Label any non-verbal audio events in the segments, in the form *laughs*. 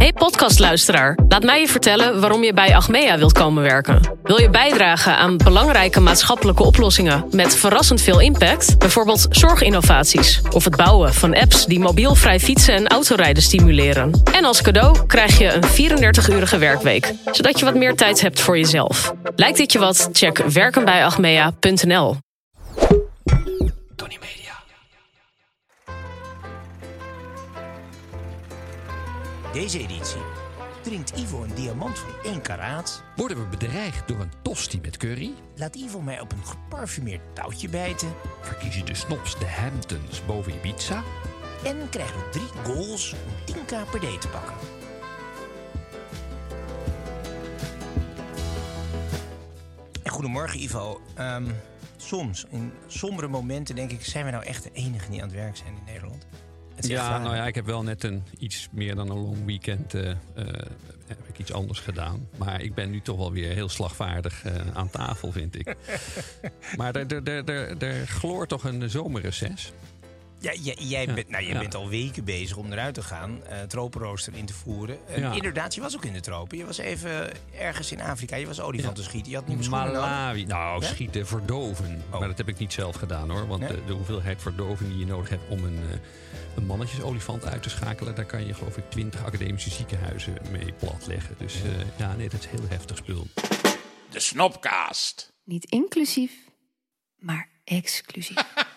Hey podcastluisteraar, laat mij je vertellen waarom je bij Achmea wilt komen werken. Wil je bijdragen aan belangrijke maatschappelijke oplossingen met verrassend veel impact? Bijvoorbeeld zorginnovaties of het bouwen van apps die mobielvrij fietsen en autorijden stimuleren. En als cadeau krijg je een 34-urige werkweek, zodat je wat meer tijd hebt voor jezelf. Lijkt dit je wat? Check werkenbijachmea.nl. Tony Deze editie drinkt Ivo een diamant van 1 karaat. Worden we bedreigd door een tosti met curry? Laat Ivo mij op een geparfumeerd touwtje bijten. Verkiezen de snops de Hamptons boven Ibiza? En krijgen we drie goals om 10k per day te pakken. En goedemorgen Ivo. Ehm, soms, in sombere momenten denk ik... zijn we nou echt de enige die aan het werk zijn in Nederland? Het is echt Ja, nou ja, ik heb wel net een iets meer dan een long weekend eh, eh, heb ik iets anders gedaan. Maar ik ben nu toch wel weer heel slagvaardig eh, aan tafel, vind ik. *laughs* maar er, er, er, er, er gloort toch een zomerreces. Ja, jij, jij, Ja, bent, nou, jij ja. bent al weken bezig om eruit te gaan, eh tropenrooster in te voeren. En Ja. Inderdaad, je was ook in de tropen. Je was even ergens in Afrika, je was olifanten schieten. Je had nodig. Malawi. Nou, Ja? schieten, verdoven. Oh. Maar dat heb ik niet zelf gedaan hoor. Want Nee? de, de hoeveelheid verdoving die je nodig hebt om een, eh, een mannetjesolifant uit te schakelen... daar kan je geloof ik twintig academische ziekenhuizen mee platleggen. Dus eh, ja, nee, dat is heel heftig spul. De Snopcast. Niet inclusief, maar exclusief. *laughs*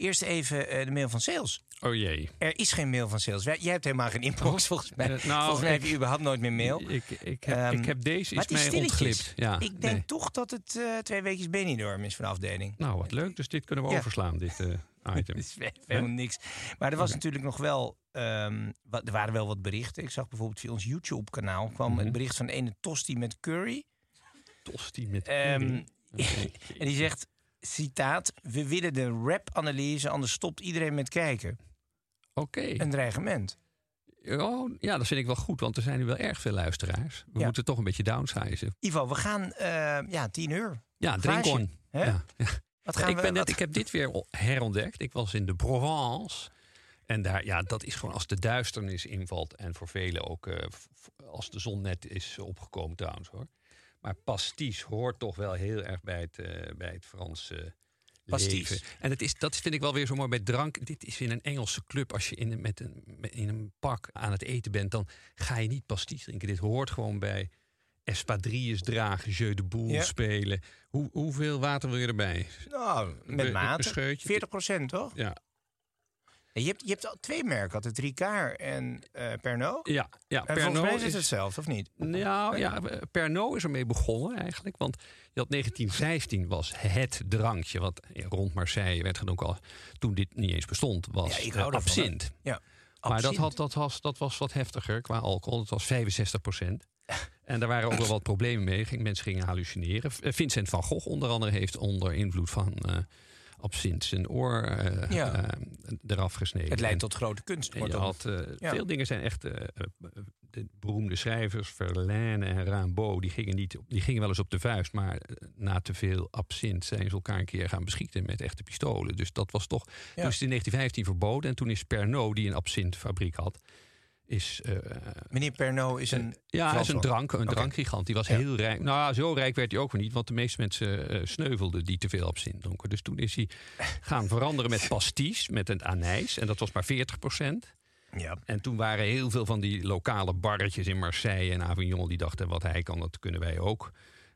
Eerst even eh, de mail van sales. Oh jee. Er is geen mail van sales. Wij- Jij hebt helemaal geen inbox volgens mij. Eh, nou, volgens mij ik- heb je überhaupt nooit meer mail. Ik, ik, heb, Ehm, ik heb deze is is mij ontglipt. Ja, ik denk nee. toch dat het eh, twee weekjes Benidorm is van de afdeling. Nou, wat leuk. Dus dit kunnen we Ja. overslaan, dit item. *laughs* Het is helemaal niks. Maar er was natuurlijk nog wel. ehm, wat, er waren wel wat berichten. Ik zag bijvoorbeeld via ons YouTube-kanaal kwam Mhm. het bericht van de ene Tosti met curry. Tosti met Ehm, curry. *laughs* en die zegt: citaat, we willen de rap-analyse, anders stopt iedereen met kijken. Oké. Een dreigement. Oh, ja, dat vind ik wel goed, want er zijn nu wel erg veel luisteraars. We Ja. moeten toch een beetje downsizen. Ivo, we gaan eh, ja, 10 uur. Ja, drink on. hè? Ja, ja. Wat gaan ik, we, ben net, wat- ik heb dit weer herontdekt. Ik was in de Provence. En daar, ja, dat is gewoon als de duisternis invalt. En voor velen ook eh, als de zon net is opgekomen trouwens hoor. Maar pastis hoort toch wel heel erg bij het, eh, bij het Franse Pastis. leven. En het is, dat vind ik wel weer zo mooi bij drank. Dit is in een Engelse club. Als je in een, met een, met- in een pak aan het eten bent, dan ga je niet pastis drinken. Dit hoort gewoon bij espadrilles dragen, jeu de boule Ja. spelen. Hoe, hoeveel water wil je erbij? Nou, Be- met een mate. scheutje. 40 procent, toch? Ja, je, hebt, je hebt al twee merken, het Ricard en eh Pernod. ja, ja En volgens mij is het is hetzelfde, of niet? Nou ja, Pernod is ermee begonnen eigenlijk. Want je had 1915 was het drankje. Wat rond Marseille werd gedronken al toen dit niet eens bestond. Was Ja, ik hou absint. Ja. Maar dat, had, dat, was, dat was wat heftiger qua alcohol. Dat was 65 procent. En daar waren ook wel wat problemen mee. Mensen gingen hallucineren. Vincent van Gogh onder andere heeft onder invloed van eh absint zijn oor eh, Ja. eh, eraf gesneden. Het leidt tot grote kunst. en je had, eh, Ja. Veel dingen zijn echt... de beroemde schrijvers, Verlaine en Rimbaud... Die gingen, niet, die gingen wel eens op de vuist... maar na te veel absint zijn ze elkaar een keer gaan beschieten... met echte pistolen. Dus dat was toch... Toen is het in 1915 verboden. En toen is Pernod, die een absintfabriek had... is... eh, Meneer Pernod is een... ja, is een drank, een drankgigant. Die was Ja. heel rijk. Nou, zo rijk werd hij ook weer niet, want de meeste mensen eh, sneuvelden die te veel absint dronken. Dus toen is hij *laughs* gaan veranderen met pasties, met een anijs. En dat was maar 40% Ja. En toen waren heel veel van die lokale barretjes in Marseille en Avignon... die dachten, wat hij kan, dat kunnen wij ook.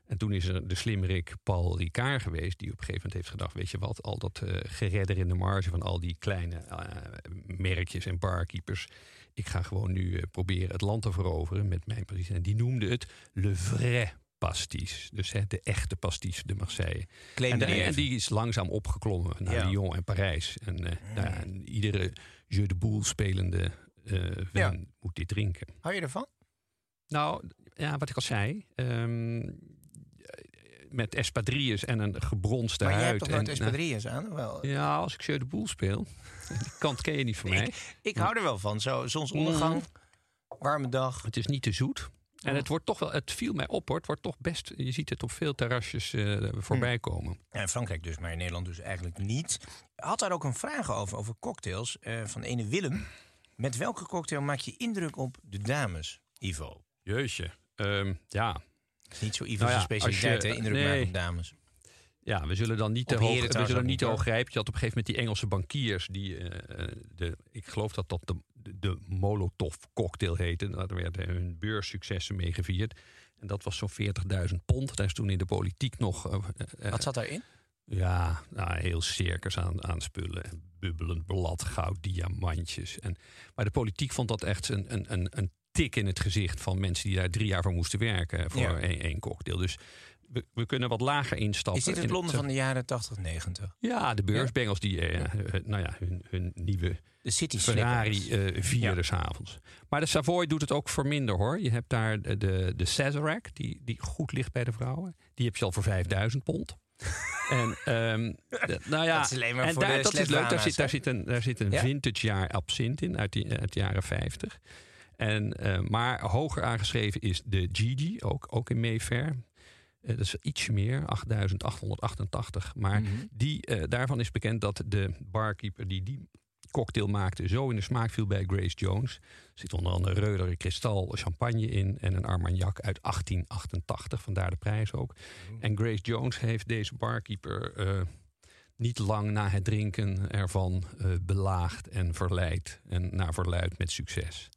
En toen is er de slimmerik Paul Ricard geweest... die op een gegeven moment heeft gedacht... weet je wat, al dat eh geredder in de marge... van al die kleine eh, merkjes en barkeepers... ik ga gewoon nu eh, proberen het land te veroveren met mijn pasties. En die noemde het Le Vrai Pastis. Dus hè, de echte pastis de Marseille. En, die en die is langzaam opgeklommen naar Ja. Lyon en Parijs. En, eh, nou en iedere jeu de boule spelende Ja. moet dit drinken. Hou je ervan? Nou, ja, wat ik al zei. ehm, met espadrilles en een gebronste Maar jij huid. hebt toch nooit en, espadrilles aan? Wel, Ja, als ik jeu de boule speel. Die kant ken je niet van *laughs* mij. Ik hou er wel van. Zo, zonsondergang, warme dag. Het is niet te zoet. En het wordt toch wel, het viel mij op hoor. Het wordt toch best, je ziet het op veel terrasjes eh, voorbij komen. Ja, in Frankrijk dus, maar in Nederland dus eigenlijk niet. Had daar ook een vraag over, over cocktails eh, van de ene Willem. Met welke cocktail maak je indruk op de dames, Ivo? Jeusje. Ehm, ja. Niet zo Ivo's Nou ja, specialiteit, hè? Nee. dames. Ja, we zullen dan niet te hoog, we zullen niet te hoog grijpen. Je had op een gegeven moment die Engelse bankiers die eh, de, ik geloof dat dat de, de, de Molotov cocktail heette. Daar werden hun beurssuccessen mee gevierd. En dat was zo'n 40.000 pond. Daar is toen in de politiek nog eh, eh, Wat zat daarin? ja, nou, heel circus aan, aan spullen. En bubbelend blad, goud, diamantjes. En, maar de politiek vond dat echt een, een, een, een tik in het gezicht van mensen die daar drie jaar voor moesten werken voor Ja. één, één cocktail. Dus we, we kunnen wat lager instappen. Is dit het Londen van de jaren 80, 90? Ja, de beursbengels die eh, eh, nou ja, hun, hun nieuwe De City Ferrari eh vierden s'avonds. Maar de Savoy doet het ook voor minder hoor. Je hebt daar de, de, de Sazerac, die, die goed ligt bij de vrouwen. Die heb je al voor 5000 pond. *laughs* En ehm, de- nou ja, Dat is alleen maar en voor daar, de dat is leuk. Daar zit, daar zit een, daar zit een vintage jaar absint in uit, die, uit de jaren 50. En, eh, maar hoger aangeschreven is de Gigi, ook, ook in Mayfair. Eh, dat is ietsje meer, 8888. Maar Mhm. die, eh, daarvan is bekend dat de barkeeper die die cocktail maakte... zo in de smaak viel bij Grace Jones. Er zit onder andere Reudere Kristal champagne in... en een Armagnac uit 1888, vandaar de prijs ook. En Grace Jones heeft deze barkeeper... niet lang na het drinken ervan belaagd en verleid. En naar verluid met succes.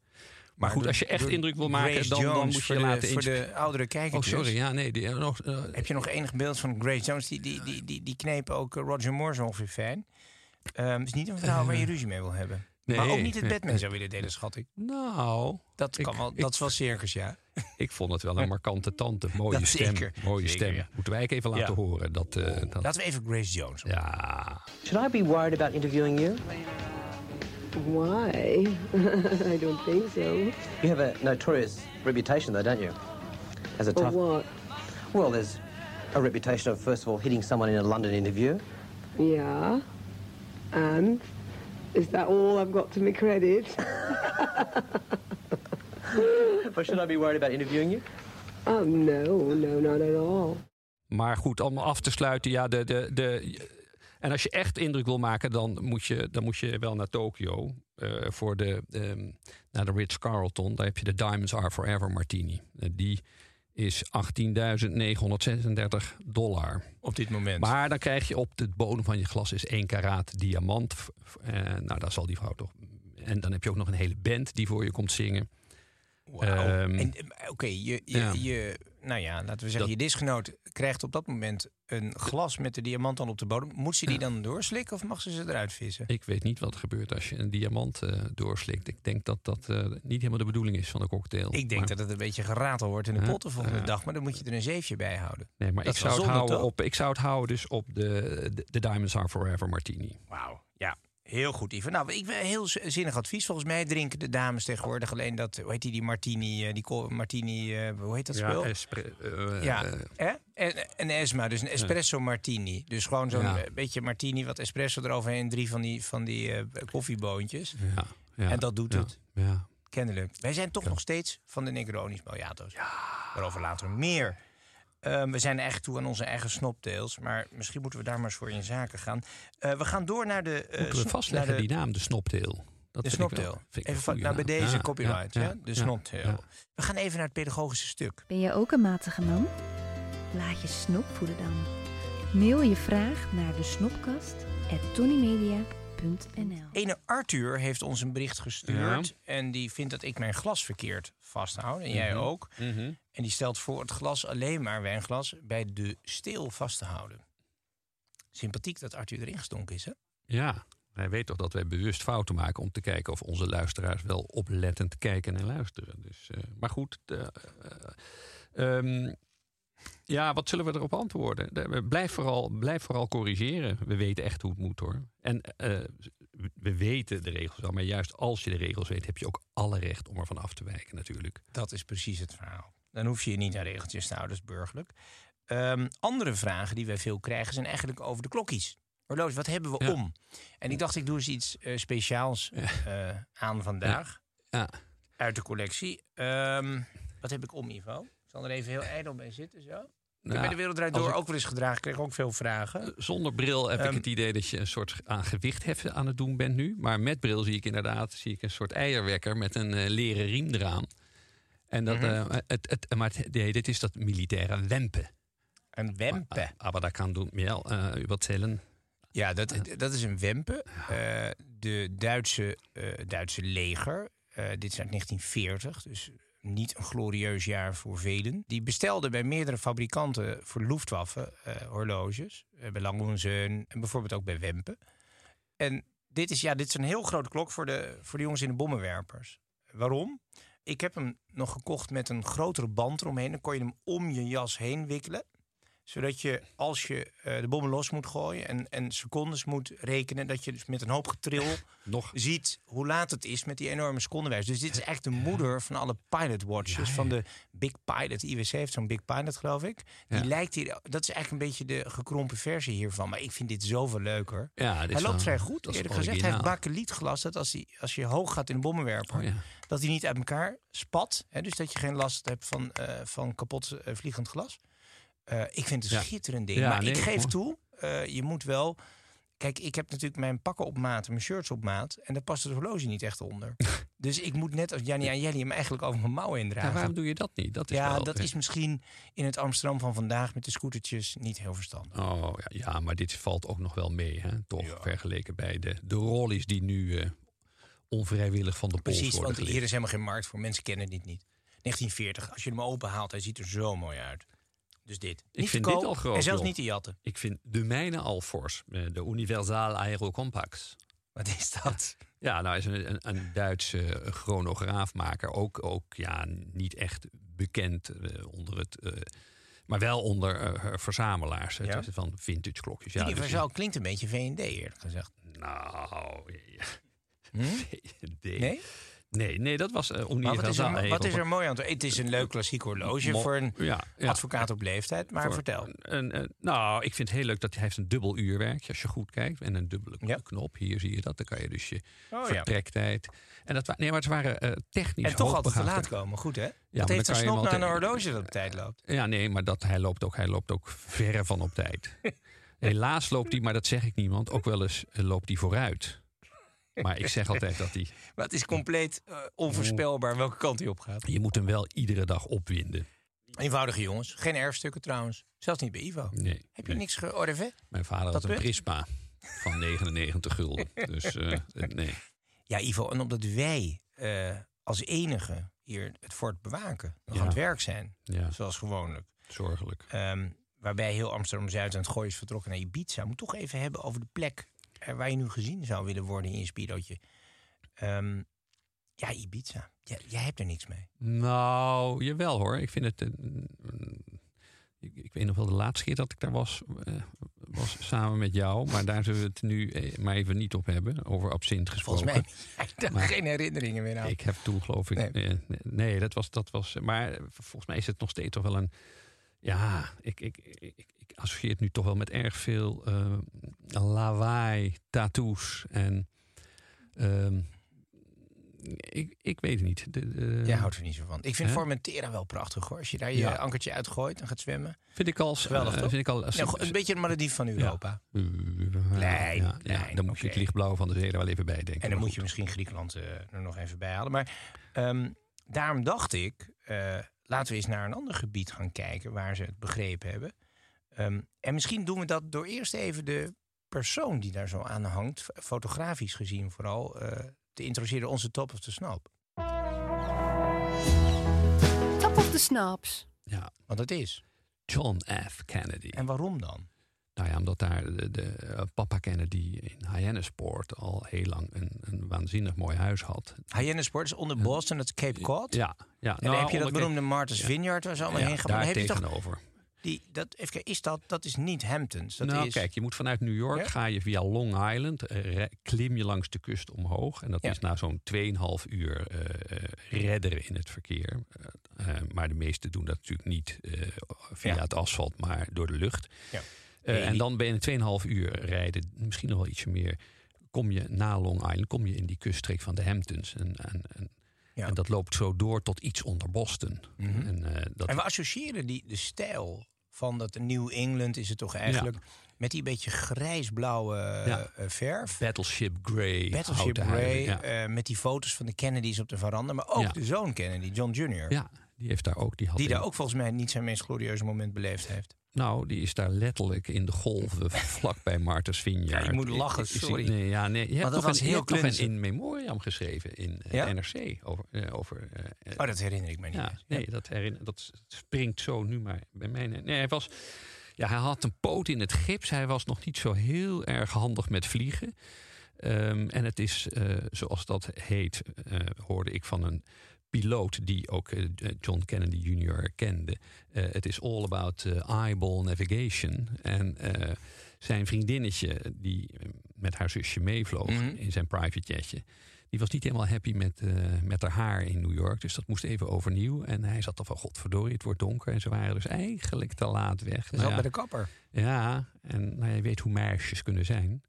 Maar, goed, als je echt indruk wil maken, Grace dan, dan moet je voor je de- laten Voor de oudere Oh, kijkertjes. sorry, ja, nee. Die, eh, nog, eh, Heb je nog enig beeld van Grace Jones? Die, die, die, die, die kneep ook eh, Roger Moore zo ongeveer fijn. Ehm is niet een vrouw waar je ruzie mee wil hebben. maar nee, ook niet het mee nee. zou willen delen, schat ik. Nou, Dat, Ik- kan wel, ik- dat is wel circus, ja. *laughs* ik vond het wel een *laughs* markante tante. Mooie Dat stem. zeker. Mooie Zeker, stem. ja. Moeten wij even laten Ja. horen. Dat, eh, dat, Laten we even Grace Jones. ja, Should I be worried about interviewing you? Why? *laughs* I don't think so. You have a notorious reputation, though, don't you? As a For tough. what? Well, there's a reputation of first of all hitting someone in a London interview. Yeah. And is that all I've got to my credit? *laughs* But should I be worried about interviewing you? Oh no, no, not at all. Maar goed, om af te sluiten. Ja, de, de, de, en als je echt indruk wil maken, dan moet je, dan moet je wel naar Tokio. eh, voor de, ehm, naar de Ritz-Carlton. Daar heb je de Diamonds Are Forever Martini. Eh, die is 18.936 dollar. Op dit moment. Maar dan krijg je op de bodem van je glas is één karaat diamant. Eh, nou, daar zal die vrouw toch. En dan heb je ook nog een hele band die voor je komt zingen. Wauw. Ehm, eh, Oké, je, je, ja. je, nou ja, laten we zeggen, Dat- je disgenoot krijgt op dat moment een glas met de diamant dan op de bodem. Moet ze die dan *clears throat* doorslikken of mag ze ze eruit vissen? Ik weet niet wat er gebeurt als je een diamant eh, doorslikt. Ik denk dat dat eh, niet helemaal de bedoeling is van de cocktail. Ik denk Maar- dat het een beetje geratel wordt in de Ja, pot de volgende ja. dag, maar dan moet je er een zeefje bij houden. Nee, maar Dat ik zou, het houden toch? op, ik zou het houden dus op de, de, de Diamonds Are Forever Martini. Wauw. Heel goed, Ivan. Nou, ik ben heel zinnig advies. Volgens mij drinken de dames tegenwoordig alleen dat, hoe heet die, die martini, eh, die martini, eh, hoe heet dat spul? eh, Ja, eh, hè? En, een esma, dus een espresso martini. Dus gewoon zo'n Ja. eh, beetje martini, wat espresso eroverheen, drie van die, van die eh, koffieboontjes. ja, ja, En dat doet ja, het. Ja. Kennelijk. Wij zijn toch nog steeds van de Negronis Mojato's. Waarover later meer. Ehm, we zijn eigenlijk toe aan onze eigen snoptails. Maar misschien moeten we daar maar eens voor in zaken gaan. Eh, we gaan door naar de... eh, Moeten we vastleggen naar de- die naam, de snoptail. Dat de ik Even nou, bij deze Ja, copyright, ja, ja, ja, de ja. We gaan even naar het pedagogische stuk. Ben jij ook een matige man? Laat je snop voeden dan. Mail je vraag naar de snopkast.tonymedia.nl Ene Arthur heeft ons een bericht gestuurd. En die vindt dat ik mijn glas verkeerd vasthoud. En jij Mhm. ook. Mhm. En die stelt voor het glas alleen maar wijnglas bij de steel vast te houden. Sympathiek dat Arthur erin gestonken is, hè? Ja, hij weet toch dat wij bewust fouten maken om te kijken of onze luisteraars wel oplettend kijken en luisteren. Dus, eh, maar goed, eh, eh, ehm, ja, wat zullen we erop antwoorden? De- Blijf vooral, blijf vooral corrigeren. We weten echt hoe het moet hoor. En eh, we weten de regels wel, maar juist als je de regels weet, heb je ook alle recht om ervan af te wijken natuurlijk. Dat is precies het verhaal. Dan hoef je je niet aan regeltjes te houden, dat is burgerlijk. Ehm, andere vragen die wij veel krijgen zijn eigenlijk over de klokjes. Horloge, wat hebben we Ja. om? En ik dacht, ik doe eens iets eh, speciaals eh, aan vandaag. Ja. Uit de collectie. Ehm, wat heb ik om, Ivo? Ik zal er even heel ijdel bij zitten, zo. Ik Nou, bij de Wereld Door ik- ook wel eens gedragen. Ik kreeg ook veel vragen. Zonder bril heb ik Ehm, het idee dat je een soort aan gewichtheffen aan het doen bent nu. Maar met bril zie ik inderdaad zie ik een soort eierwekker met een eh, leren riem eraan. En dat, Mhm. eh, het, het, maar het- nee, dit is dat militaire wempen. Een wempe. Ah, Maar dat kan doen uh, wat tellen. Ja, dat, dat is een wempe. Eh, de Duitse, eh, Duitse leger, eh, dit is uit 1940, dus niet een glorieus jaar voor velen. Die bestelde bij meerdere fabrikanten voor Luftwaffe eh, horloges. eh, bij Lang Zeun en bijvoorbeeld ook bij Wempe. En dit is, ja, dit is een heel grote klok voor de, voor de jongens in de bommenwerpers. Waarom? Ik heb hem nog gekocht met een grotere band eromheen. Dan kon je hem om je jas heen wikkelen zodat je als je eh, de bommen los moet gooien en, en secondes moet rekenen, dat je dus met een hoop getril *laughs* Nog. ziet hoe laat het is met die enorme secondenwijs. Dus dit is echt de moeder van alle pilot watches. Van de Big Pilot. IWC heeft zo'n Big Pilot, geloof ik. Die Ja. lijkt hier. Dat is eigenlijk een beetje de gekrompen versie hiervan. Maar ik vind dit zoveel leuker. Ja, dit hij loopt vrij goed. Eerlijk gezegd, hij heeft bakelietglas. Dat als, hij, als je hoog gaat in de bommenwerper, Oh, dat hij niet uit elkaar spat. Hè, dus dat je geen last hebt van, eh, van kapot eh, vliegend glas. Eh, ik vind het een Ja. schitterend ding. Ja, maar nee, ik geef toe, eh, je moet wel... Kijk, ik heb natuurlijk mijn pakken op maat en mijn shirts op maat. En daar past het horloge niet echt onder. *laughs* dus ik moet net als Jannie en Jelly hem eigenlijk over mijn mouwen Ja, indragen. waarom doe je dat niet? Dat is ja, wel, dat is misschien in het Amsterdam van vandaag met de scootertjes niet heel verstandig. Oh ja, ja, maar dit valt ook nog wel mee, hè? toch? Vergeleken bij de, de rollies die nu eh, onvrijwillig van de pols Precies, worden want gelicht. hier is helemaal geen markt voor. Mensen kennen dit niet. 1940, als je hem open haalt, hij ziet er zo mooi uit. Dus dit. Ik niet vind te dit al groot. En zelfs niet te jatten. Ik vind de mijne al fors. eh, De Universal Aerocompax. Wat is dat? *laughs* Ja, nou is een, een, een Duitse chronograafmaker. Ook, ook ja, niet echt bekend eh, onder het... eh, maar wel onder verzamelaars. Het Ja. is van vintage klokjes. Ja, dus- Universal klinkt een beetje V&D eerlijk gezegd. nou, ja. *laughs* Hm? Nee? Nee, nee, dat was uh, Maar wat is, Universal er, wat is er mooi aan het... Is een leuk klassiek horloge Mo- voor een ja, ja. advocaat op leeftijd. Maar Voor vertel. Een, een- nou, ik vind het heel leuk dat hij heeft een dubbel uurwerkje als je goed kijkt. En een dubbele Ja. knop. Hier zie je dat. Dan kan je dus je Oh, ja. vertrektijd. En dat, nee, maar het waren eh, technisch En toch altijd te laat komen. Goed, hè? Wat dan heeft een snop naar een horloge dat op tijd loopt? Ja, nee, maar dat, hij, loopt ook, hij loopt ook verre van op tijd. *laughs* Helaas loopt hij, maar dat zeg ik niemand, ook wel eens eh, loopt hij vooruit. Maar ik zeg altijd dat hij... *laughs* Maar het is compleet eh, onvoorspelbaar welke kant hij op gaat. Je moet hem wel iedere dag opwinden. Eenvoudige jongens. Geen erfstukken trouwens. Zelfs niet bij Ivo. Nee, Heb je nee. niks geordevé? Mijn vader Dat had een? Prisma van *laughs* 99 gulden. Dus eh, *laughs* nee. Ja, Ivo. En omdat wij eh, als enige hier het fort bewaken. Nog Ja. aan het werk zijn. Ja, Zoals gewoonlijk. zorgelijk. Ehm, waarbij heel Amsterdam-Zuid aan het gooien is vertrokken naar Ibiza. Moet toch even hebben over de plek eh, waar je nu gezien zou willen worden in je speedootje. Ehm, ja, Ibiza. Ja, jij hebt er niks mee. Nou, jawel hoor. Ik vind het. eh, ik, ik weet nog wel de laatste keer dat ik daar was, eh, was samen met jou. Maar daar zullen we het nu eh, maar even niet op hebben. Over absint gesproken. Volgens mij heb je daar Maar- geen herinneringen meer aan. Ik heb toen geloof ik. Nee. Nee, nee dat, was, dat was. Maar eh, volgens mij is het nog steeds toch wel een. Ja, ik, ik, ik, ik associeer het nu toch wel met erg veel eh, lawaai, tattoos en. ehm, ik, ik weet het niet. De, de- Jij houdt er niet zo van. Ik vind Hè? Formentera wel prachtig hoor. Als je daar je Ja. ankertje uitgooit en gaat zwemmen. Vind ik. Geweldig, eh, vind ik al, als, Ja, een beetje een Maledief van Europa. Klein, ja, ja, dan moet je het lichtblauw van de zee er wel even bij denken. En dan moet je misschien Griekenland eh, er nog even bij halen. Maar ehm, daarom dacht ik, eh, laten we eens naar een ander gebied gaan kijken waar ze het begrepen hebben. Ehm, en misschien doen we dat door eerst even de persoon die daar zo aan hangt, fotografisch gezien vooral, eh, te introduceren. Onze top of the snap. Top of the Snaps. Ja, Want het is. John F. Kennedy. En waarom dan? Nou ja, omdat daar de, de eh, papa Kennedy in Hyannisport al heel lang een, een waanzinnig mooi huis had. Hyannisport is onder Boston, het Cape Cod. Ja, ja. En dan heb je dat beroemde Martha's ja. Vineyard waar ze allemaal Ja, heen gaan. daar heb je toch tegenover. Die, dat, even, kijken, is dat, dat is niet Hamptons. Dat nou, is, kijk, je moet vanuit New York Ja? ga je via Long Island, eh, klim je langs de kust omhoog. En dat Ja. is na zo'n 2,5 uur redderen in het verkeer. Maar de meesten doen dat natuurlijk niet via Ja. het asfalt, maar door de lucht. Nee, en dan ben je in 2,5 uur rijden, misschien nog wel ietsje meer. Kom je na Long Island, kom je in die kuststreek van de Hamptons. En, en, en, Ja. en dat loopt zo door tot iets onder Boston. Mhm. En, eh, dat, En we associëren die, de stijl van dat New England is het toch eigenlijk... met die beetje grijsblauwe Ja. eh, verf. Battleship Grey. Battleship Grey, eh, met die foto's van de Kennedys op de veranda. Maar ook de zoon Kennedy, John Jr. ja, die heeft daar ook. Die, had Die daar ook volgens mij niet zijn meest glorieuze moment beleefd heeft. Nou, die is daar letterlijk in de golven *laughs* vlakbij Martha's Vineyard. Ja, je moet lachen, sorry. Nee, ja, nee, je hebt was een, heel een klunzig. in memoriam geschreven in eh, Ja? NRC. Over, eh, over, eh, Oh, dat herinner ik me niet. ja, eens. nee, dat, herinner, dat springt zo nu maar bij mij. Nee, hij, was, ja, hij had een poot in het gips. Hij was nog niet zo heel erg handig met vliegen. Ehm, en het is, zoals dat heet, hoorde ik van een piloot die ook eh, John Kennedy Jr. kende. Eh, Het is all about eh, eyeball navigation. En zijn vriendinnetje, die met haar zusje meevloog Mhm. in zijn private jetje... die was niet helemaal happy met, met haar haar in New York. Dus dat moest even overnieuw. En hij zat al van, godverdorie, het wordt donker. En ze waren dus eigenlijk te laat weg. Dus Nou ja, bij de kapper. ja, en nou, je weet hoe meisjes kunnen zijn.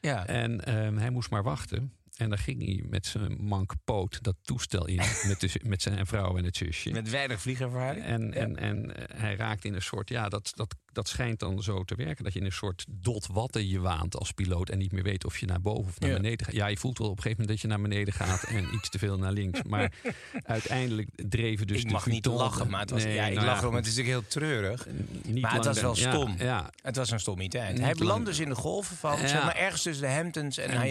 Ja. En ehm, hij moest maar wachten. En dan ging hij met zijn manke poot dat toestel in. *laughs* met, de, met zijn vrouw en het zusje. Met weinig vliegervaring. En, en, en eh, hij raakt in een soort, ja, dat, dat, dat schijnt dan zo te werken. Dat je in een soort dot watten je waant als piloot. En niet meer weet of je naar boven of naar Ja. beneden gaat. Ja, je voelt wel op een gegeven moment dat je naar beneden gaat. en iets te veel naar links. Maar *laughs* uiteindelijk dreven dus ik de mag niet lachen, maar het was, Nee, ja, ik nou lach erom. goed. Het is natuurlijk heel treurig. Niet maar het was wel ja, stom. Ja, Het was een stommiteit. Niet Hij belandde dus in de golven van, Ja. zeg maar, ergens tussen de Hamptons en, En-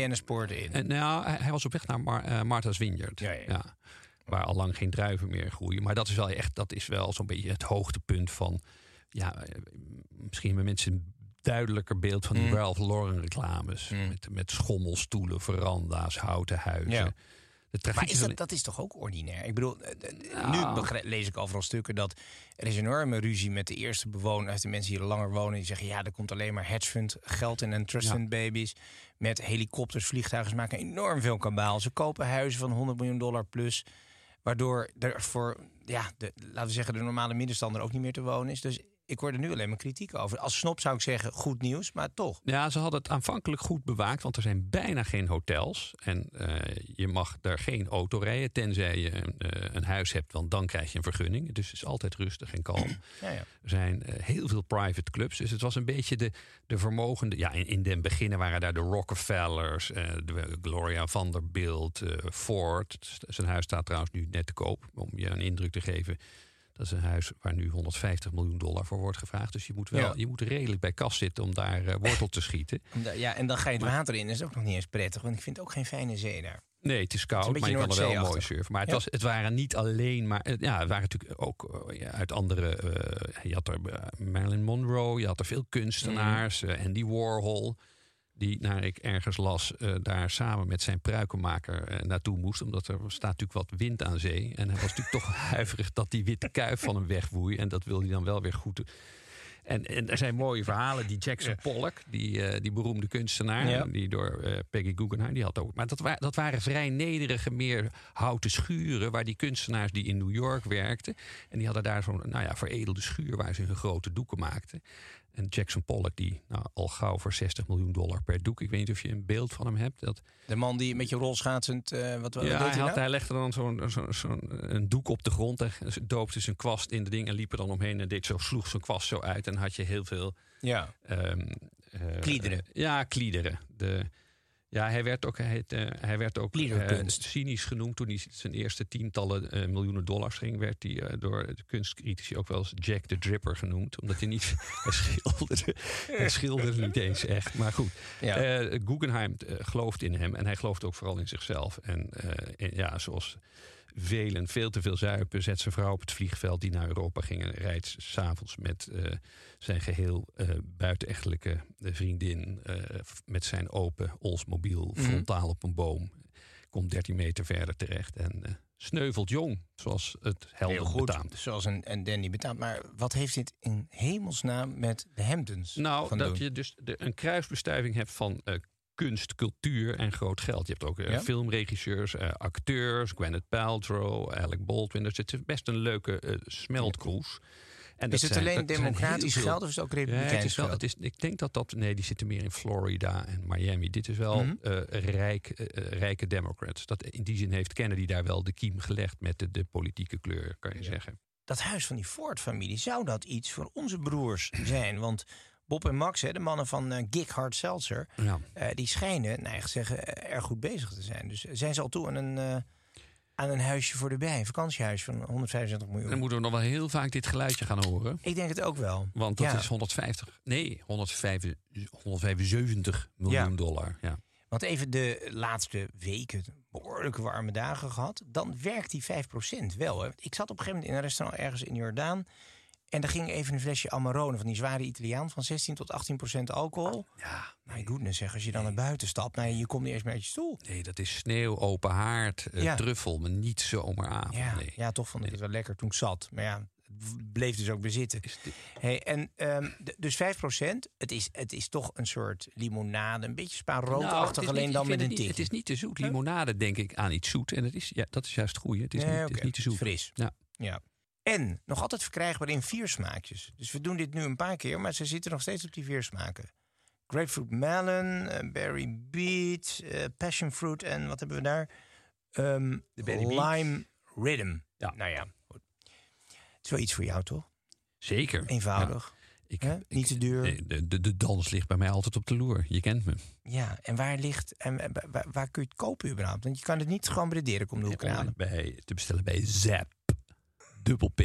in. En, nou, hij, hij was op weg naar Mar- eh, Martha's Vineyard. Ja, ja. Waar al lang geen druiven meer groeien. Maar dat is wel echt, dat is wel zo'n beetje het hoogtepunt van. Ja, eh, misschien hebben mensen een duidelijker beeld van die Mm. Ralph Lauren reclames. Mm. Met, met schommelstoelen, veranda's, houten huizen. Ja. De Maar is dat, dat is toch ook ordinair? Ik bedoel, eh, eh, Nou. nu begrijp- lees ik overal stukken dat er is een enorme ruzie met de eerste bewoners, de mensen die er langer wonen, die zeggen ja, er komt alleen maar hedge fund geld in en trust Ja. fund baby's. Met helikopters, vliegtuigen, ze maken enorm veel kabaal. Ze kopen huizen van 100 miljoen dollar plus, waardoor er voor, ja, de, laten we zeggen, de normale middenstander ook niet meer te wonen is. Dus ik hoor er nu alleen maar kritiek over. Als snop zou ik zeggen, goed nieuws, maar toch. Ja, ze hadden het aanvankelijk goed bewaakt, want er zijn bijna geen hotels. En eh, je mag daar geen auto rijden, tenzij je een, eh, een huis hebt, want dan krijg je een vergunning. Dus het is altijd rustig en kalm. *clears throat* Ja, ja. Er zijn eh, heel veel private clubs. Dus het was een beetje de, de vermogende. Ja, in, in den beginnen waren daar de Rockefellers, de Gloria Vanderbilt, Ford. Zijn huis staat trouwens nu net te koop. Om je een indruk te geven. Dat is een huis waar nu 150 miljoen dollar voor wordt gevraagd. Dus je moet wel Ja. je moet redelijk bij kas zitten om daar eh, wortel te schieten. Ja, en dan ga je het water in. Dat is ook nog niet eens prettig, want ik vind ook geen fijne zee daar. Nee, het is koud, Het is een maar je kan er wel mooi surfen. Maar het, Ja. was, het waren niet alleen maar... eh, Ja, het waren natuurlijk ook eh, ja, uit andere... je had er Marilyn Monroe, je had er veel kunstenaars. Mm. Andy Warhol, die, naar ik ergens las... eh, daar samen met zijn pruikenmaker eh, naartoe moest. Omdat er staat natuurlijk wat wind aan zee. En hij was natuurlijk *laughs* toch huiverig dat die witte kuif van hem wegwoei. En dat wil hij dan wel weer goed doen. En, en er zijn mooie verhalen. Die Jackson Pollock, die, eh, die beroemde kunstenaar, Ja. die door Peggy Guggenheim, die had ook. Maar dat, wa dat waren vrij nederige, meer houten schuren, waar die kunstenaars die in New York werkten. En die hadden daar zo'n nou ja, veredelde schuur waar ze hun grote doeken maakten. En Jackson Pollock, die nou, al gauw voor 60 miljoen dollar per doek. Ik weet niet of je een beeld van hem hebt. Dat, De man die met je rolschaatsend... eh wat, ja, hij, had, nou? hij legde dan zo'n zo'n een doek op de grond. En doopte zijn kwast in de ding en liep er dan omheen. En deed zo, sloeg zijn kwast zo uit. En had je heel veel... Ja. eh, Kliederen. ja, kliederen. De, ja, hij werd ook, hij, eh, hij werd ook eh, cynisch genoemd toen hij zijn eerste tientallen eh, miljoenen dollars ging. Werd hij door de kunstcritici ook wel eens Jack the Dripper genoemd. Omdat hij niet. *laughs* hij, schilderde, hij schilderde niet eens echt. Maar goed, Ja. Guggenheim gelooft in hem. En hij gelooft ook vooral in zichzelf. En in- ja, zoals velen veel te veel zuipen, zet zijn vrouw op het vliegveld die naar Europa ging en rijdt s'avonds met eh, zijn geheel eh, buitenechtelijke eh, vriendin met zijn open Oldsmobile Mhm. frontaal op een boom. Komt 13 meter verder terecht en sneuvelt jong, zoals het Heel helder goed, betaamt. zoals een, een dandy betaamt. Maar wat heeft dit in hemelsnaam met de Hamptons Nou, dat doen? je dus de, een kruisbestuiving hebt van kunst, cultuur en groot geld. Je hebt ook eh, Ja? filmregisseurs, eh, acteurs, Gwyneth Paltrow, Alec Baldwin. Dus het is best een leuke eh smeltkroes. En Is het zijn- alleen democratisch veel- geld of is het ook Ja, republikeins het is wel, geld? het is, ik denk dat dat... Nee, die zitten meer in Florida en Miami. Dit is wel Mhm. rijk, rijke democrats. Dat, in die zin heeft Kennedy daar wel de kiem gelegd... met de, de politieke kleur, kan je zeggen. dat huis van die Ford-familie, zou dat iets voor onze broers zijn? Want Bob en Max, hè, de mannen van eh Gig Hard Seltzer, Ja. eh, die schijnen, nou, echt zeggen, eh, erg goed bezig te zijn. Dus zijn ze al toe aan een, aan een huisje voor de bij, een vakantiehuis van 125 miljoen? Dan moeten we nog wel heel vaak dit geluidje gaan horen. Ik denk het ook wel. Want dat Ja. is 150, nee, 175, 175 miljoen Ja. dollar. Ja. Want even de laatste weken, behoorlijk warme dagen gehad. Dan werkt die 5% wel. Hè. Ik zat op een gegeven moment in een restaurant ergens in Jordaan. En daar ging even een flesje Amarone van die zware Italiaan van 16 tot 18 procent alcohol. Ja, My goodness, zeg, als je dan naar buiten stapt, nou, je komt niet eens meer uit je stoel. nee, dat is sneeuw, open haard, eh, Ja. truffel, maar niet zomeravond. Ja, nee. ja, toch vond ik het wel lekker toen ik zat. Maar ja, het bleef dus ook bezitten. Hey, en, d- dus 5 het is, het is toch een soort limonade, een beetje spa-roodachtig, Nou, alleen niet- dan met een tikje. Het is niet te zoet. Limonade denk ik aan iets zoet. En het is, ja, dat is juist het goede. Het is, Nee, niet, het is niet te zoet. Fris. Ja. Ja. En nog altijd verkrijgbaar in vier smaakjes. Dus we doen dit nu een paar keer, maar ze zitten nog steeds op die vier smaken. Grapefruit melon, eh, berry beet, eh, passion fruit en wat hebben we daar? Ehm, De beet. lime rhythm. Ja. Nou ja, goed. het is wel iets voor jou toch? Zeker. Eenvoudig. Ik, Niet te duur. De, de, de dans ligt bij mij altijd op de loer. Je kent me. Ja, en waar ligt en waar, waar kun je het kopen überhaupt? Want je kan het niet gewoon bij de om de hoek halen. Bij, te bestellen bij Zap. Dubbel P.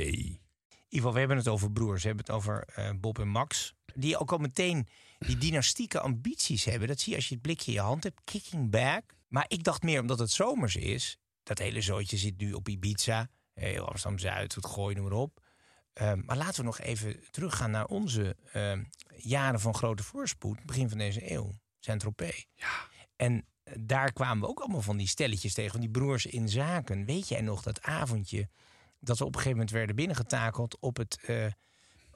Ivo, we hebben het over broers. We hebben het over eh, Bob en Max. Die ook al meteen die dynastieke ambities hebben. Dat zie je als je het blikje in je hand hebt. Kicking back. Maar ik dacht meer omdat het zomers is. Dat hele zootje zit nu op Ibiza. Heel Amsterdam-Zuid, het gooi, noem maar op. Ehm, maar laten we nog even teruggaan naar onze ehm, jaren van grote voorspoed. Begin van deze eeuw. Saint-Tropez. Ja. En eh, daar kwamen we ook allemaal van die stelletjes tegen. Van die broers in zaken. Weet jij nog dat avondje dat we op een gegeven moment werden binnengetakeld op het, eh,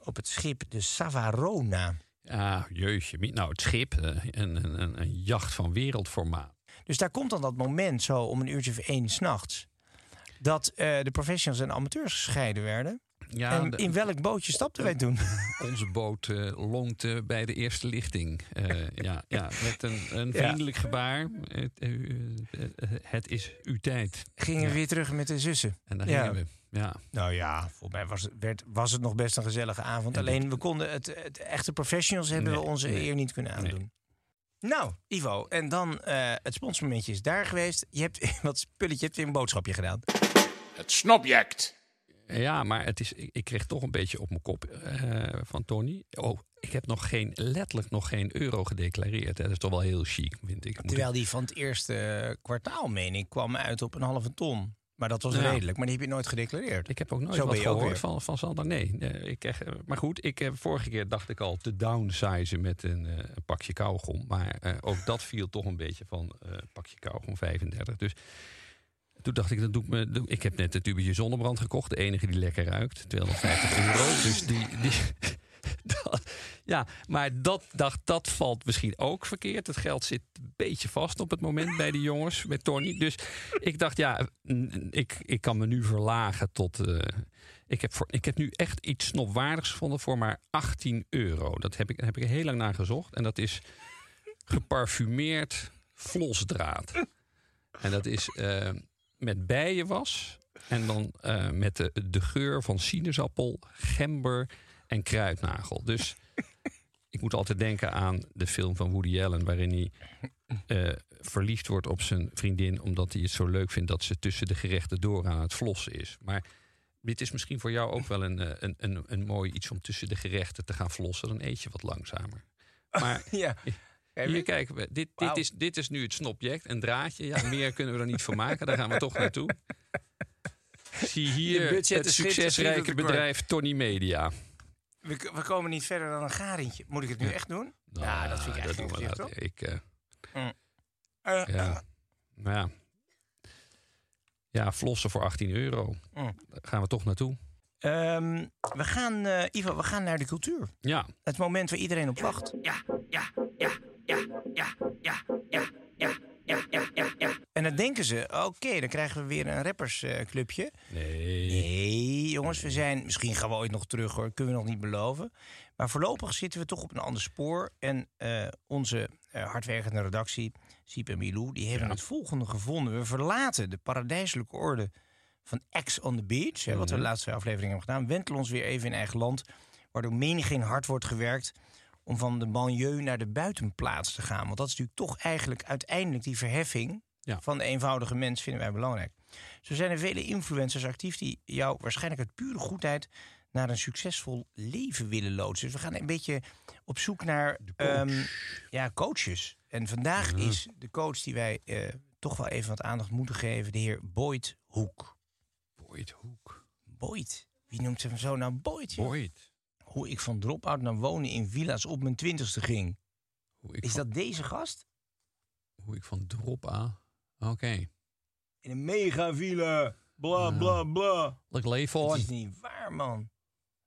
op het schip de Savarona. Ja, jeugdje. Nou, het schip. eh, Een, een, een, jacht van wereldformaat. Dus daar komt dan dat moment zo om een uurtje of één s'nachts. Dat eh, de professionals en amateurs gescheiden werden. Ja, en in welk bootje stapten wij toen? *laughs* Onze boot eh lonkte bij de eerste lichting. Ja, ja, met een, een Ja. vriendelijk gebaar. Het, het is uw tijd. Gingen we Ja. weer terug met de zussen. En daar Ja. gingen we. Ja. Nou ja, volgens mij was het, werd, was het nog best een gezellige avond. En Alleen we konden het, het echte professionals hebben we onze nee, eer niet kunnen nee. aandoen. Nou, Ivo, en dan eh, het sponsormomentje is daar geweest. Je hebt *laughs* wat spulletje, je hebt weer een boodschapje gedaan. Het snobject. Ja, maar het is, ik, ik kreeg toch een beetje op mijn kop eh, van Tony. Oh, ik heb nog geen, letterlijk nog geen euro gedeclareerd. hè. Dat is toch wel heel chic, vind ik. Moet Terwijl die van het eerste kwartaal, meen ik, kwam uit op een halve ton. Maar dat was Ja. redelijk. Maar die heb je nooit gedeclareerd. Ik heb ook nooit Zo wat gehoord van, van Sander. Nee, ik eh, maar goed, ik, eh, vorige keer dacht ik al te downsizen met een, eh, een pakje kauwgom. Maar eh, ook dat viel toch een beetje van eh pakje kauwgom 35. Dus toen dacht ik, dat doe ik me. ik heb net een tubetje zonnebrand gekocht. De enige die lekker ruikt. 250 euro. Dus die. die *laughs* dat- Ja, maar dat, dacht, dat valt misschien ook verkeerd. Het geld zit een beetje vast op het moment bij de jongens, met Tony. Dus ik dacht, ja, ik, ik kan me nu verlagen tot... eh, ik, heb voor, ik heb nu echt iets snopwaardigs gevonden voor maar 18 euro. Dat heb ik, heb ik heel lang naar gezocht. En dat is geparfumeerd vlosdraad. En dat is eh, met bijenwas. En dan eh, met de, de geur van sinaasappel, gember en kruidnagel. Dus ik moet altijd denken aan de film van Woody Allen... waarin hij eh, verliefd wordt op zijn vriendin... omdat hij het zo leuk vindt dat ze tussen de gerechten door aan het flossen is. Maar dit is misschien voor jou ook wel een, eh, een, een, een mooi iets... om tussen de gerechten te gaan flossen. Dan eet je wat langzamer. Maar *laughs* Ja. hier kijken we. Dit, dit, is, dit is nu het snobject, een draadje. Ja, meer kunnen we er niet van maken. Daar gaan we toch naartoe. Zie hier het succesrijke bedrijf Tony Media. We, komen niet verder dan een garentje. Moet ik het nu echt doen? Nou, ja, dat vind ik echt niet. Ik, ja. Uh. ja. Ja, flossen voor 18 euro. Daar gaan we toch naartoe. We gaan, Ivo, we gaan naar de cultuur. Ja. Het moment waar iedereen op wacht. Ja, ja, ja, ja, ja, ja, ja, ja. Ja, ja, ja, ja. En dan denken ze, oké, dan krijgen we weer een rappersclubje. nee. nee jongens, we zijn... Misschien gaan we ooit nog terug, hoor. Kunnen we nog niet beloven. Maar voorlopig zitten we toch op een ander spoor. En eh, onze eh, hardwerkende redactie, Siep en Milou... die hebben het volgende gevonden. We verlaten de paradijselijke orde van X on the Beach... Hè, wat we de Mhm. laatste aflevering hebben gedaan. Wentelen ons weer even in eigen land... waardoor menigeen hard wordt gewerkt... om van de banlieue naar de buitenplaats te gaan. Want dat is natuurlijk toch eigenlijk uiteindelijk die verheffing... Ja. van de eenvoudige mens vinden wij belangrijk. Zo zijn er vele influencers actief die jou waarschijnlijk uit pure goedheid naar een succesvol leven willen loodsen. Dus we gaan een beetje op zoek naar ehm, ja, coaches. En vandaag is de coach die wij eh, toch wel even wat aandacht moeten geven, de heer Boyd Hoek. Boyd Hoek. Boyd? Wie noemt hem zo nou Boyd? Boyd. Hoe ik van drop-out naar wonen in villa's op mijn twintigste ging. Hoe ik Is van, dat deze gast? Hoe ik van drop aan. Oké. In een mega villa. Bla bla bla. Het hoor. is niet waar, man.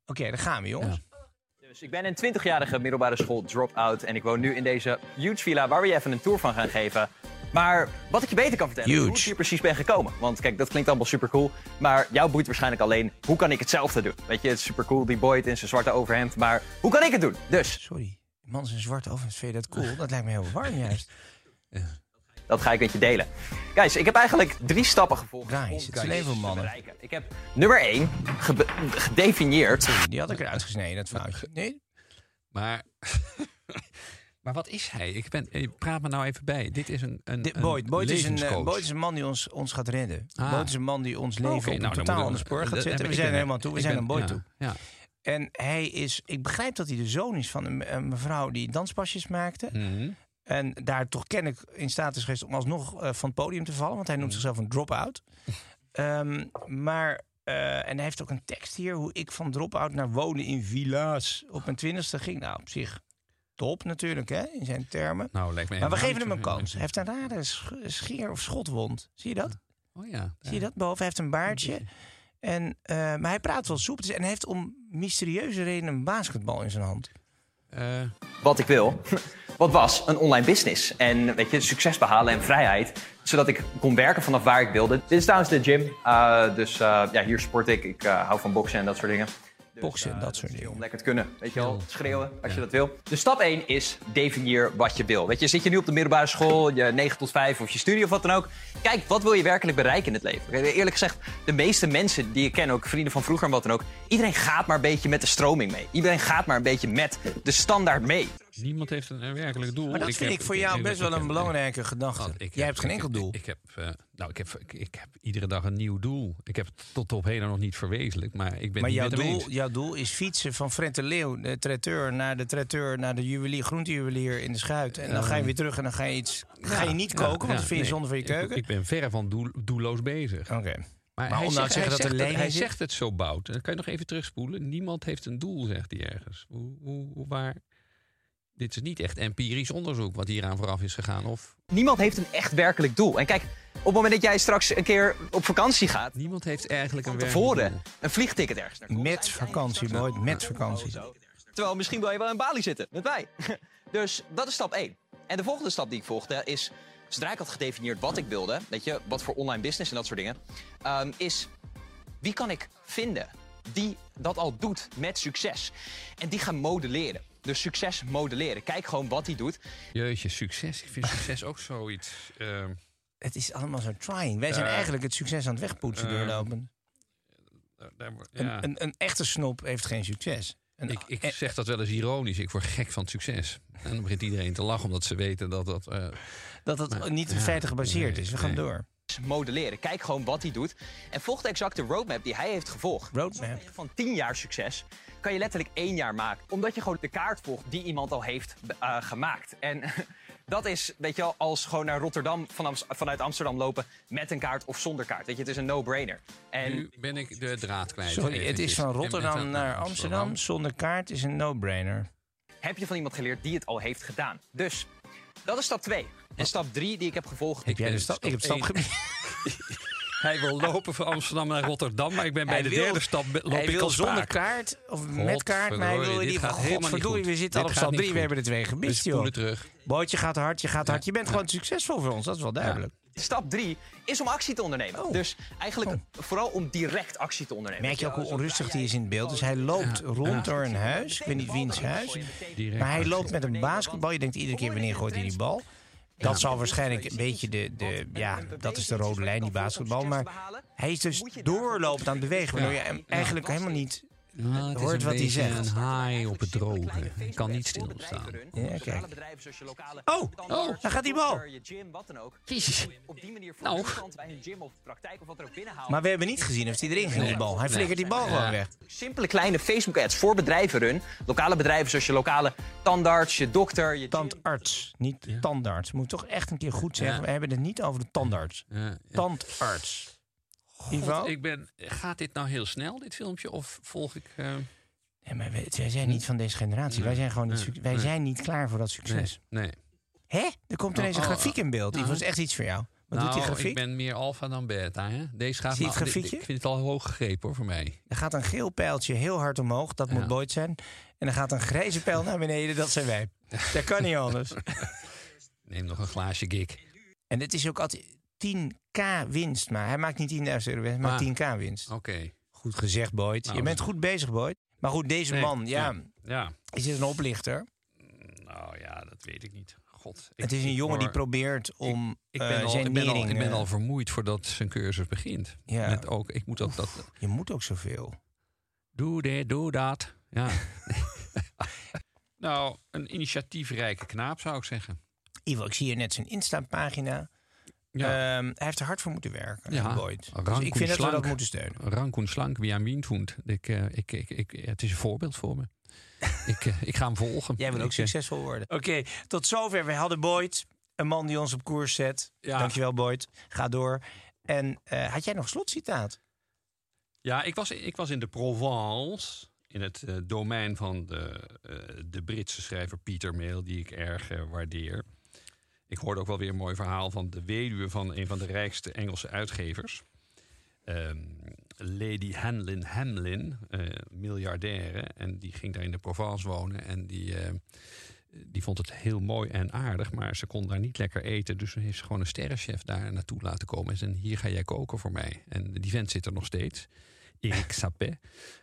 Oké, daar gaan we, jongens. Dus ik ben een 20-jarige middelbare school drop-out en ik woon nu in deze huge villa waar we je even een tour van gaan geven. Maar wat ik je beter kan vertellen is hoe ik hier precies ben gekomen. Want kijk, dat klinkt allemaal super cool. Maar jou boeit waarschijnlijk alleen hoe kan ik hetzelfde doen. Weet je, het is super cool, die Boyd in zijn zwarte overhemd. Maar hoe kan ik het doen? Dus, Sorry. Man zijn zwart over, vind je dat cool? Dat lijkt me heel warm juist. Dat ga ik met je delen. Guys, ik heb eigenlijk drie stappen gevolgd. Guys, het voor mannen. bereiken. Ik heb nummer één gedefinieerd. Die had ik eruit gesneden, dat foutje. Nee? Maar, *laughs* maar wat is hij? Ik ben, praat me nou even bij. Dit is een, een, Dit- een Boyd, Boyd, is een. Boyd is een man die ons, ons gaat redden. Ah. Boyd is een man die ons leven Oké, op een nou, totaal ander spoor gaat zetten. We zijn ben- er helemaal toe. We zijn een Boyd ja, toe. Ja. En hij is... Ik begrijp dat hij de zoon is van een, een mevrouw die danspasjes maakte. Mhm. En daar toch kennelijk in staat is geweest om alsnog eh, van het podium te vallen. Want hij noemt zichzelf een drop-out. *laughs* Ehm, maar... eh, en hij heeft ook een tekst hier. Hoe ik van drop-out naar wonen in villa's op mijn twintigste ging. Nou, op zich top natuurlijk, hè, in zijn termen. Nou, lijkt me Maar we geven hem een kans. Hij heeft een rare sch- scheer- of schotwond. Zie je dat? Oh ja. Zie je dat? Boven hij heeft een baardje. En, eh, maar hij praat wel soepel. En hij heeft om mysterieuze redenen een basketbal in zijn hand. Eh, wat ik wil. *laughs* Wat was een online business. En weet je, succes behalen en vrijheid. Zodat ik kon werken vanaf waar ik wilde. Dit is trouwens de gym. Uh, dus uh, ja, hier sport ik. Ik uh, hou van boksen en dat soort dingen. Dus, Boksen en dat soort dingen. Om lekker te kunnen. Weet je wel, schreeuwen als je dat wil. Dus stap 1 is definieer wat je wil. Weet je, zit je nu op de middelbare school, je 9 tot 5 of je studie of wat dan ook. Kijk, wat wil je werkelijk bereiken in het leven? Eerlijk gezegd, de meeste mensen die ik ken, ook vrienden van vroeger en wat dan ook. Iedereen gaat maar een beetje met de stroming mee. Iedereen gaat maar een beetje met de standaard mee. Niemand heeft een, een werkelijk doel. Maar dat vind heb- ik voor jou ik- best wel ik een belangrijke gedachte. Ik Jij heb- hebt geen ik- enkel doel. Ik, ik heb, eh, nou, ik, heb, ik, ik heb iedere dag een nieuw doel. Ik heb het tot op heden nog niet verwezenlijkt, maar ik ben maar jouw doel, jouw doel is fietsen van Fred de Leeuw, de traiteur, naar de traiteur, naar de juwelier, groentejuwelier in de schuit. En dan ga je weer terug en dan ga je iets. ga je niet Ja, koken, want ja, dat vind je nee, zonde van je ik- keuken. Ik, ben verre van doel, doelloos bezig. Oké. Maar, Maar hij nou zegt, hij dat zegt hij zegt het zo bout. Dan kan je nog even terugspoelen. Niemand heeft een doel, zegt hij ergens. Hoe, hoe, hoe waar? Dit is niet echt empirisch onderzoek wat hieraan vooraf is gegaan. Of Niemand heeft een echt werkelijk doel. En kijk, op het moment dat jij straks een keer op vakantie gaat, niemand heeft eigenlijk een tevoren doel. een vliegticket ergens naartoe. Met vakantie, nooit met vakantie. Terwijl misschien wil je wel in Bali zitten met mij. *laughs* Dus dat is stap 1. En de volgende stap die ik volgde is, zodra ik had gedefinieerd wat ik wilde, weet je, wat voor online business en dat soort dingen, ehm, is wie kan ik vinden die dat al doet met succes? En die gaan modelleren. Dus succes modelleren. Kijk gewoon wat hij doet. Jeetje, succes. Ik vind succes ook zoiets. ehm, Het is allemaal zo trying. Wij zijn Eh, eigenlijk het succes aan het wegpoetsen eh, doorlopen. daar- Een, ja. een, een echte snop heeft geen succes. Een- Ik, ik zeg dat wel eens ironisch. Ik word gek van het succes. En dan begint iedereen te lachen omdat ze weten dat dat. eh, dat het niet op ja, feiten gebaseerd nee, is. We gaan nee. door. Modelleren. Kijk gewoon wat hij doet. En volg de exacte roadmap die hij heeft gevolgd. Roadmap. Van 10 jaar succes kan je letterlijk één jaar maken. Omdat je gewoon de kaart volgt die iemand al heeft eh, gemaakt. En *laughs* dat is, weet je wel, als gewoon naar Rotterdam van vanuit Amsterdam lopen met een kaart of zonder kaart. Weet je, het is een no-brainer. En nu ben ik de draad kwijt. Sorry, het is van Rotterdam naar Amsterdam. Zonder kaart is een no-brainer. heb je van iemand geleerd die het al heeft gedaan. Dus dat is stap 2. En stap 3 die ik heb gevolgd. Heb jij de ben stap? stap Ik heb stap. *laughs* Hij wil lopen van Amsterdam naar Rotterdam, maar ik ben bij Hij de wil- derde stap loop Hij ik wil al zonder kaart of met kaart, maar hij wil ieder gaat helemaal niet Godverdorie, we goed. zitten al op stap niet 3, we goed. hebben er twee gemist, joh. terug. Bootje gaat hard, je gaat hard. Je bent gewoon succesvol voor ons, dat is wel duidelijk. Stap 3 is om actie te ondernemen. Dus eigenlijk vooral om direct actie te ondernemen. Oh. Merk je ook hoe onrustig die is in het beeld? Dus hij loopt rond door een huis. Ik weet niet wiens huis. Maar hij loopt met een basketbal. Je denkt iedere keer wanneer gooit hij die bal. Dat zal waarschijnlijk een beetje de, de... Ja, dat is de rode lijn, die basketbal. Maar hij is dus doorlopend aan het bewegen. Waardoor je hem eigenlijk helemaal niet Nou, het is hoort wat hij zegt. een haai op het droge. Ik kan niet stilstaan. Ja, kijk. bedrijven zoals je lokale Oh, oh, daar gaat die bal. Jezus. Op die manier voor Nou. iemand bij een gym of praktijk of wat er ook binnenhaalt. Maar we hebben niet gezien of hij erin ging, die bal. Hij flikkert die bal gewoon weg. Simpele kleine Facebook ads voor bedrijven run. Lokale bedrijven zoals je lokale tandarts, je dokter, je Tandarts, niet tandarts. Moet toch echt een keer goed zeggen. We hebben het niet over de tandarts. Tandarts. Ivo? God, ik ben, gaat dit nou heel snel, dit filmpje? Of volg ik... eh, Ja, maar wij, wij zijn niet van deze generatie. Wij zijn gewoon niet, Nee, wij nee. zijn niet klaar voor dat succes. nee. Hè? Er komt ineens een Oh, oh, grafiek in beeld. Ivo, nou. dat is echt iets voor jou. Wat nou, doet die grafiek? ik ben meer alfa dan beta. Hè? Deze gaat Zie je het nou- grafiekje? Ik vind het al hoog gegrepen hoor, voor mij. Er gaat een geel pijltje heel hard omhoog. Dat moet. Boyd zijn. En er gaat een grijze pijl naar beneden. Dat zijn wij. *laughs* Dat kan niet anders. Neem nog een glaasje gig. En het is ook altijd 10k winst. Maar hij maakt niet 10.000 euro winst, maar Ah. 10k winst. Oké. Goed gezegd, Boyd. Nou, Je bent goed bezig, Boyd. Maar goed, deze Nee, man, ja, Ja. is het een oplichter? Nou ja, dat weet ik niet. God. ik- Het is een jongen die probeert om Ik eh, ben, al, zijn ik, ben al, nering... ik ben al vermoeid voordat zijn cursus begint. Ja. Met ook, ik moet dat, dat... Je moet ook zoveel. Doe dit, doe dat. Ja. *laughs* nou, een initiatiefrijke knaap zou ik zeggen. Ivo, ik zie hier net zijn Insta-pagina. Ja. Ehm, hij heeft er hard voor moeten werken, Ja, Boyd. Dus ik vind dat we slank. dat moeten steunen. Rank en slank, wie aan wien voelt. Ik, eh, ik, ik, ik, het is een voorbeeld voor me. *laughs* ik, eh, ik ga hem volgen. Jij wil ook eh, succesvol worden. Oké, tot zover. We hadden Boyd, een man die ons op koers zet. Ja. Dankjewel, Boyd. Ga door. En eh, had jij nog slotcitaat? Ja, ik was, ik was in de Provence, in het eh, domein van de, eh, de Britse schrijver Peter Mail, die ik erg waardeer. Ik hoorde ook wel weer een mooi verhaal van de weduwe van een van de rijkste Engelse uitgevers. Ehm, Lady Hamlin Hamlin, eh, miljardaire. En die ging daar in de Provence wonen. En die, eh, die vond het heel mooi en aardig. Maar ze kon daar niet lekker eten. Dus toen heeft ze gewoon een sterrenchef daar naartoe laten komen. En zei, hier ga jij koken voor mij. En die vent zit er nog steeds. Eric Sapet.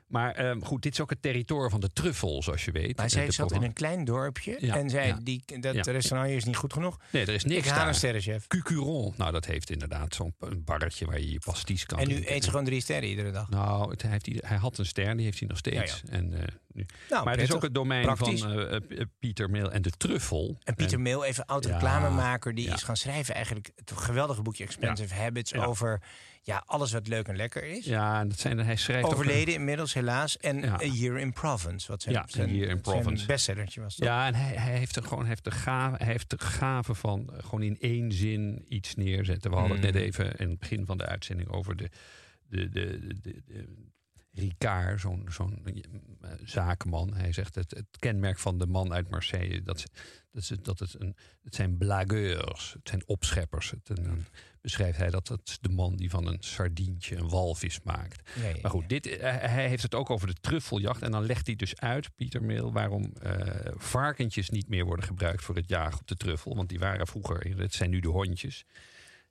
Maar ehm, goed, dit is ook het territorium van de truffel, zoals je weet. Maar zij zat in een klein dorpje Ja, en zei, ja. die, dat Ja. restaurant hier is niet goed genoeg. Nee, er is niks Ik haal daar. een sterrenchef. Cucuron. Nou, dat heeft inderdaad zo'n barretje waar je je pasties kan En nu eet ze gewoon drie sterren iedere dag. Nou, het, hij, heeft, hij had een ster, die heeft hij nog steeds. En, eh, nu. Nou, maar het is ook het domein Praktisch. van eh, eh, Pieter Mail en de truffel. En Pieter Mail, even oud Ja, reclamemaker, die is gaan schrijven eigenlijk het geweldige boekje Expensive Habits over ja, alles wat leuk en lekker is. Ja, en dat zijn, hij schrijft Overleden inmiddels helaas. En Ja. A Year in Provence. Wat zijn, Ja, zijn, Year in zijn Provence. bestsellertje was dat. Ja, en hij, hij heeft er gewoon heeft de gave, hij heeft de gave van eh, gewoon in één zin iets neerzetten. We hadden het Mm. net even in het begin van de uitzending over de, de, de, de, de- Ricard, zo'n zo'n eh, zakenman. Hij zegt het, het kenmerk van de man uit Marseille, dat, dat, dat het, een, het zijn blagueurs, het zijn opscheppers. Het, en dan beschrijft hij dat het de man die van een sardientje een walvis maakt. Ja, ja, Maar goed, dit, eh, hij heeft het ook over de truffeljacht. En dan legt hij dus uit, Pieter Meel, waarom eh, varkentjes niet meer worden gebruikt voor het jagen op de truffel. Want die waren vroeger, het zijn nu de hondjes.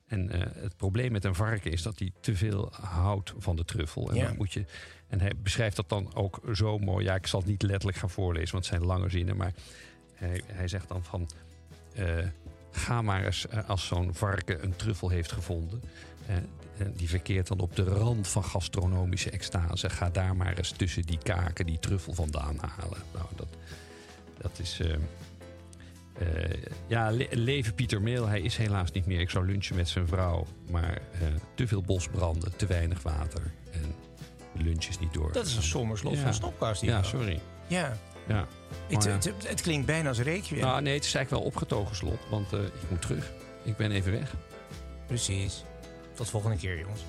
En eh, het probleem met een varken is dat hij te veel houdt van de truffel. En, Ja. dan moet je, en hij beschrijft dat dan ook zo mooi. Ja, ik zal het niet letterlijk gaan voorlezen, want het zijn lange zinnen. Maar hij, hij zegt dan van... ga maar eens eh, als zo'n varken een truffel heeft gevonden. en die verkeert dan op de rand van gastronomische extase. Ga daar maar eens tussen die kaken die truffel vandaan halen. Nou, dat, dat is... eh, eh, ja, le- leven Pieter Meel. Hij is helaas niet meer. Ik zou lunchen met zijn vrouw. Maar eh, te veel bosbranden, te weinig water. En de lunch is niet door. Dat is een somber slot Ja. van Stopkast. Ja, sorry. Ja. Ja. Het, Maar ja. het, het, het klinkt bijna als requiem. Nou, nee, het is eigenlijk wel opgetogen slot. Want eh, ik moet terug. Ik ben even weg. Precies. Tot volgende keer, jongens.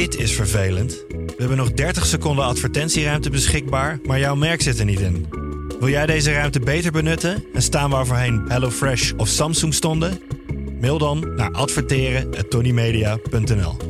Dit is vervelend. We hebben nog 30 seconden advertentieruimte beschikbaar, maar jouw merk zit er niet in. Wil jij deze ruimte beter benutten en staan waar voorheen HelloFresh of Samsung stonden? Mail dan naar adverteren@tonymedia.nl.